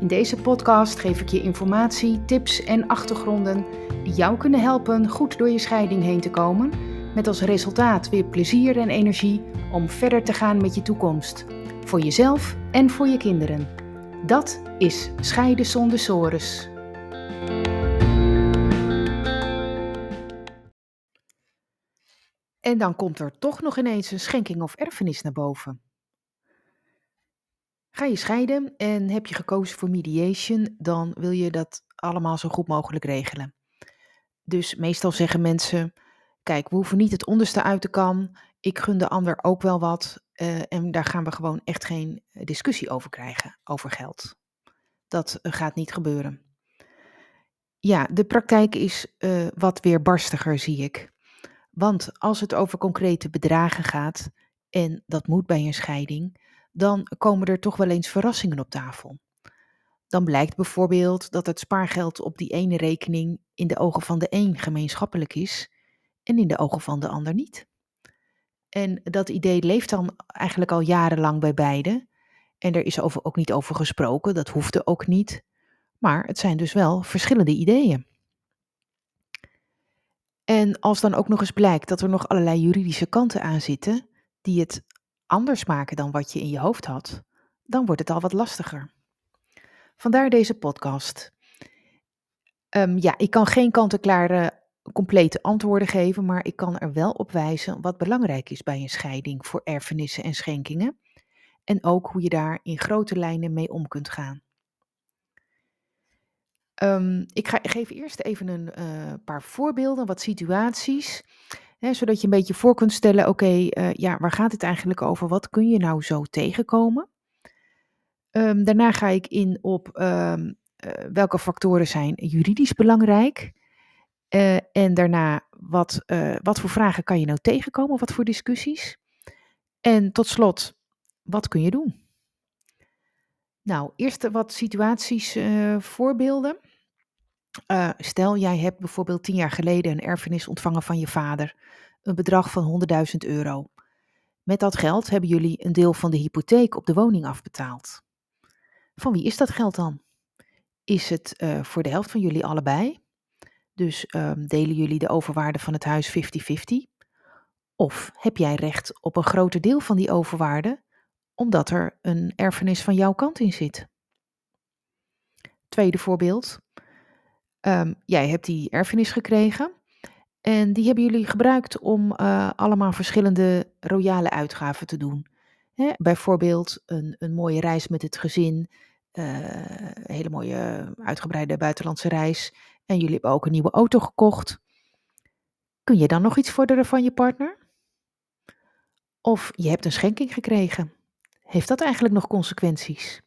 In deze podcast geef ik je informatie, tips en achtergronden die jou kunnen helpen goed door je scheiding heen te komen, met als resultaat weer plezier en energie om verder te gaan met je toekomst, voor jezelf en voor je kinderen. Dat is Scheiden zonder sores. En dan komt er toch nog ineens een schenking of erfenis naar boven. Ga je scheiden en heb je gekozen voor mediation, dan wil je dat allemaal zo goed mogelijk regelen. Dus meestal zeggen mensen: Kijk, we hoeven niet het onderste uit te kan. Ik gun de ander ook wel wat. Uh, en daar gaan we gewoon echt geen discussie over krijgen, over geld. Dat uh, gaat niet gebeuren. Ja, de praktijk is wat weerbarstiger, zie ik. Want als het over concrete bedragen gaat, en dat moet bij een scheiding, dan komen er toch wel eens verrassingen op tafel. Dan blijkt bijvoorbeeld dat het spaargeld op die ene rekening in de ogen van de een gemeenschappelijk is en in de ogen van de ander niet. En dat idee leeft dan eigenlijk al jarenlang bij beide. En er is over, ook niet over gesproken, dat hoefde ook niet. Maar het zijn dus wel verschillende ideeën. En als dan ook nog eens blijkt dat er nog allerlei juridische kanten aan zitten, die het anders maken dan wat je in je hoofd had, dan wordt het al wat lastiger. Vandaar deze podcast. Um, ja, ik kan geen kant-en-klare complete antwoorden geven, maar ik kan er wel op wijzen wat belangrijk is bij een scheiding voor erfenissen en schenkingen. En ook hoe je daar in grote lijnen mee om kunt gaan. Um, ik ga, geef eerst even een uh, paar voorbeelden, wat situaties zodat je een beetje voor kunt stellen, oké, uh, ja, waar gaat het eigenlijk over? Wat kun je nou zo tegenkomen? Um, daarna ga ik in op um, uh, welke factoren zijn juridisch belangrijk. Uh, en daarna, wat, wat voor vragen kan je nou tegenkomen? Wat voor discussies? En tot slot, wat kun je doen? Nou, eerst wat situaties, voorbeelden. Uh, stel, jij hebt bijvoorbeeld tien jaar geleden een erfenis ontvangen van je vader, een bedrag van 100.000 euro. Met dat geld hebben jullie een deel van de hypotheek op de woning afbetaald. Van wie is dat geld dan? Is het uh, voor de helft van jullie allebei? Dus um, delen jullie de overwaarde van het huis 50-50? Of heb jij recht op een groter deel van die overwaarde, omdat er een erfenis van jouw kant in zit? Tweede voorbeeld. Um, jij hebt die erfenis gekregen en die hebben jullie gebruikt om uh, allemaal verschillende royale uitgaven te doen. Hè, bijvoorbeeld een, een mooie reis met het gezin, uh, een hele mooie uitgebreide buitenlandse reis. En jullie hebben ook een nieuwe auto gekocht. Kun je dan nog iets vorderen van je partner? Of je hebt een schenking gekregen. Heeft dat eigenlijk nog consequenties?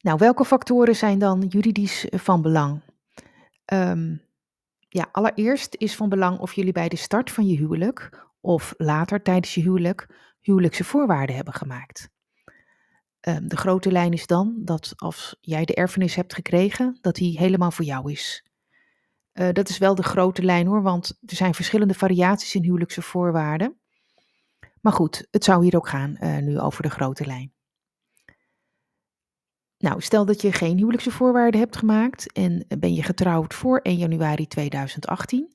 Nou, welke factoren zijn dan juridisch eh, van belang? Um, ja, allereerst is van belang of jullie bij de start van je huwelijk of later tijdens je huwelijk huwelijkse voorwaarden hebben gemaakt. Um, de grote lijn is dan dat als jij de erfenis hebt gekregen, dat die helemaal voor jou is. Uh, dat is wel de grote lijn hoor, want er zijn verschillende variaties in huwelijkse voorwaarden. Maar goed, het zou hier ook gaan uh, nu over de grote lijn. Nou, stel dat je geen huwelijkse voorwaarden hebt gemaakt en ben je getrouwd voor 1 januari 2018,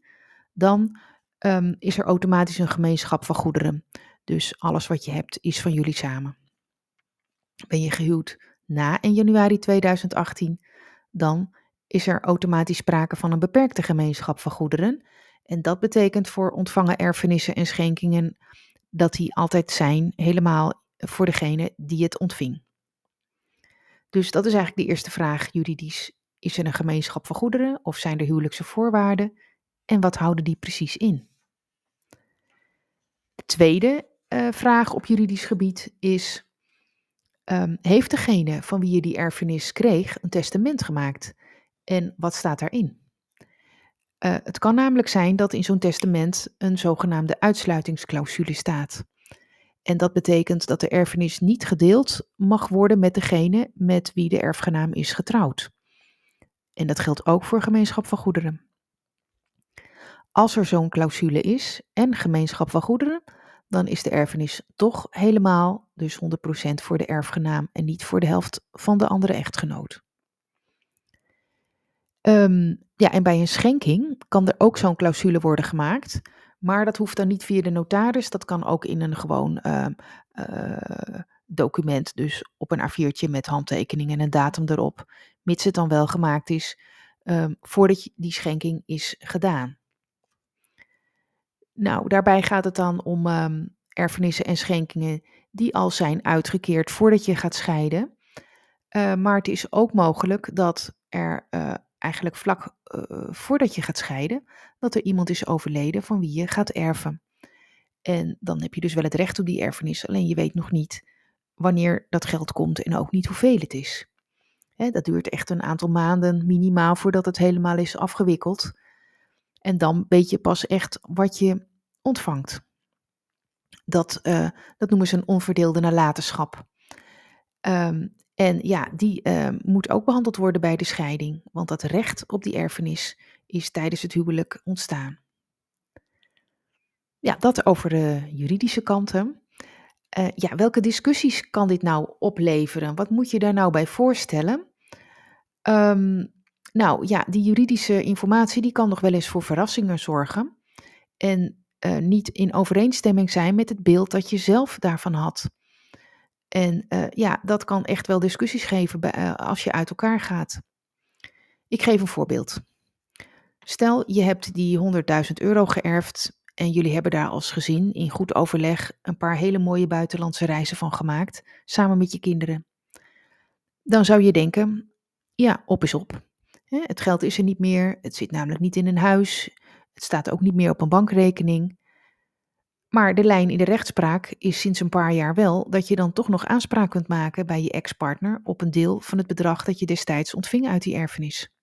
dan um, is er automatisch een gemeenschap van goederen. Dus alles wat je hebt is van jullie samen. Ben je gehuwd na 1 januari 2018, dan is er automatisch sprake van een beperkte gemeenschap van goederen. En dat betekent voor ontvangen erfenissen en schenkingen dat die altijd zijn, helemaal voor degene die het ontving. Dus dat is eigenlijk de eerste vraag juridisch. Is er een gemeenschap van goederen of zijn er huwelijkse voorwaarden? En wat houden die precies in? De tweede uh, vraag op juridisch gebied is: Ehm, heeft degene van wie je die erfenis kreeg een testament gemaakt? En wat staat daarin? Uh, het kan namelijk zijn dat in zo'n testament een zogenaamde uitsluitingsclausule staat. En dat betekent dat de erfenis niet gedeeld mag worden met degene met wie de erfgenaam is getrouwd. En dat geldt ook voor gemeenschap van goederen. Als er zo'n clausule is en gemeenschap van goederen, dan is de erfenis toch helemaal, dus 100% voor de erfgenaam en niet voor de helft van de andere echtgenoot. Um, ja, en bij een schenking kan er ook zo'n clausule worden gemaakt, maar dat hoeft dan niet via de notaris, dat kan ook in een gewoon uh, uh, document, dus op een A4'tje met handtekening en een datum erop, mits het dan wel gemaakt is um, voordat die schenking is gedaan. Nou, daarbij gaat het dan om um, erfenissen en schenkingen die al zijn uitgekeerd voordat je gaat scheiden. Uh, maar het is ook mogelijk dat er uh, eigenlijk vlak uh, voordat je gaat scheiden, dat er iemand is overleden van wie je gaat erven. En dan heb je dus wel het recht op die erfenis, alleen je weet nog niet wanneer dat geld komt en ook niet hoeveel het is. Hè, dat duurt echt een aantal maanden minimaal voordat het helemaal is afgewikkeld. En dan weet je pas echt wat je ontvangt. Dat, uh, dat noemen ze een onverdeelde nalatenschap. Um, en ja, die uh, moet ook behandeld worden bij de scheiding, want dat recht op die erfenis is tijdens het huwelijk ontstaan. Ja, dat over de juridische kanten. Uh, ja, welke discussies kan dit nou opleveren? Wat moet je daar nou bij voorstellen? Um, nou ja, die juridische informatie die kan nog wel eens voor verrassingen zorgen en uh, niet in overeenstemming zijn met het beeld dat je zelf daarvan had. En uh, ja, dat kan echt wel discussies geven uh, als je uit elkaar gaat. Ik geef een voorbeeld. Stel, je hebt die 100.000 euro geërfd en jullie hebben daar als gezin in goed overleg een paar hele mooie buitenlandse reizen van gemaakt, samen met je kinderen. Dan zou je denken, ja, op is op. Het geld is er niet meer, het zit namelijk niet in een huis, het staat ook niet meer op een bankrekening. Maar de lijn in de rechtspraak is sinds een paar jaar wel dat je dan toch nog aanspraak kunt maken bij je ex-partner op een deel van het bedrag dat je destijds ontving uit die erfenis.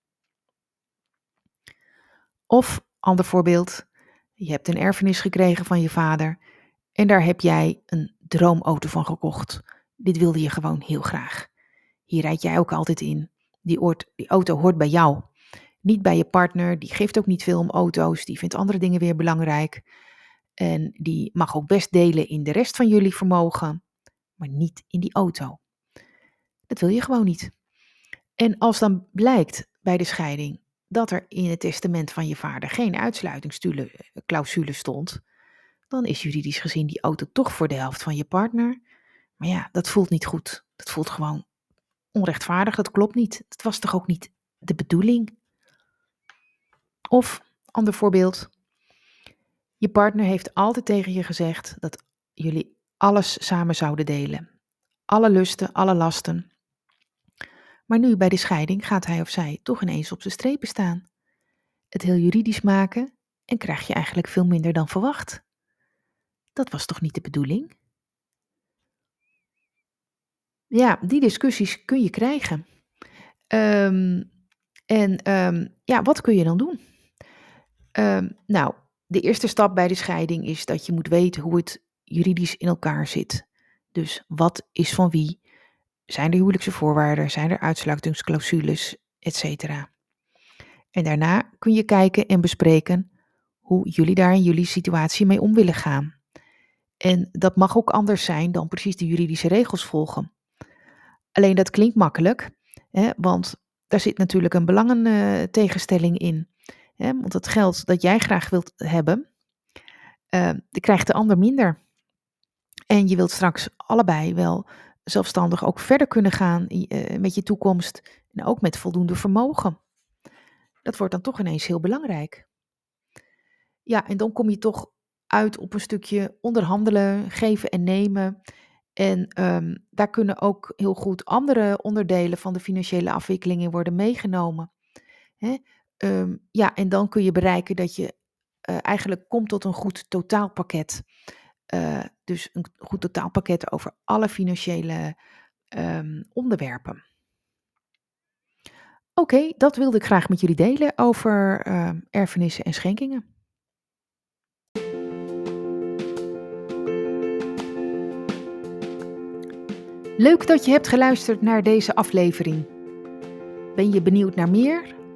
Of, ander voorbeeld, je hebt een erfenis gekregen van je vader en daar heb jij een droomauto van gekocht. Dit wilde je gewoon heel graag. Hier rijd jij ook altijd in. Die, die auto hoort bij jou. Niet bij je partner, die geeft ook niet veel om auto's, die vindt andere dingen weer belangrijk. En die mag ook best delen in de rest van jullie vermogen, maar niet in die auto. Dat wil je gewoon niet. En als dan blijkt bij de scheiding dat er in het testament van je vader geen uitsluitingsclausule stond, dan is juridisch gezien die auto toch voor de helft van je partner. Maar ja, dat voelt niet goed. Dat voelt gewoon onrechtvaardig. Dat klopt niet. Dat was toch ook niet de bedoeling? Of, ander voorbeeld, je partner heeft altijd tegen je gezegd dat jullie alles samen zouden delen. Alle lusten, alle lasten. Maar nu bij de scheiding gaat hij of zij toch ineens op zijn strepen staan. Het heel juridisch maken en krijg je eigenlijk veel minder dan verwacht. Dat was toch niet de bedoeling? Ja, die discussies kun je krijgen. Um, en um, ja, wat kun je dan doen? Um, nou, de eerste stap bij de scheiding is dat je moet weten hoe het juridisch in elkaar zit. Dus wat is van wie? Zijn er huwelijkse voorwaarden? Zijn er uitsluitingsclausules? Etcetera. En daarna kun je kijken en bespreken hoe jullie daar in jullie situatie mee om willen gaan. En dat mag ook anders zijn dan precies de juridische regels volgen. Alleen dat klinkt makkelijk, hè, want daar zit natuurlijk een belangentegenstelling in. Want het geld dat jij graag wilt hebben, uh, krijgt de ander minder. En je wilt straks allebei wel zelfstandig ook verder kunnen gaan uh, met je toekomst en ook met voldoende vermogen. Dat wordt dan toch ineens heel belangrijk. Ja, en dan kom je toch uit op een stukje onderhandelen, geven en nemen. En um, daar kunnen ook heel goed andere onderdelen van de financiële afwikkelingen worden meegenomen. Hè? Um, ja, en dan kun je bereiken dat je uh, eigenlijk komt tot een goed totaalpakket. Uh, dus een goed totaalpakket over alle financiële ehm, onderwerpen. Oké, dat wilde ik graag met jullie delen over uh, erfenissen en schenkingen. Leuk dat je hebt geluisterd naar deze aflevering. Ben je benieuwd naar meer?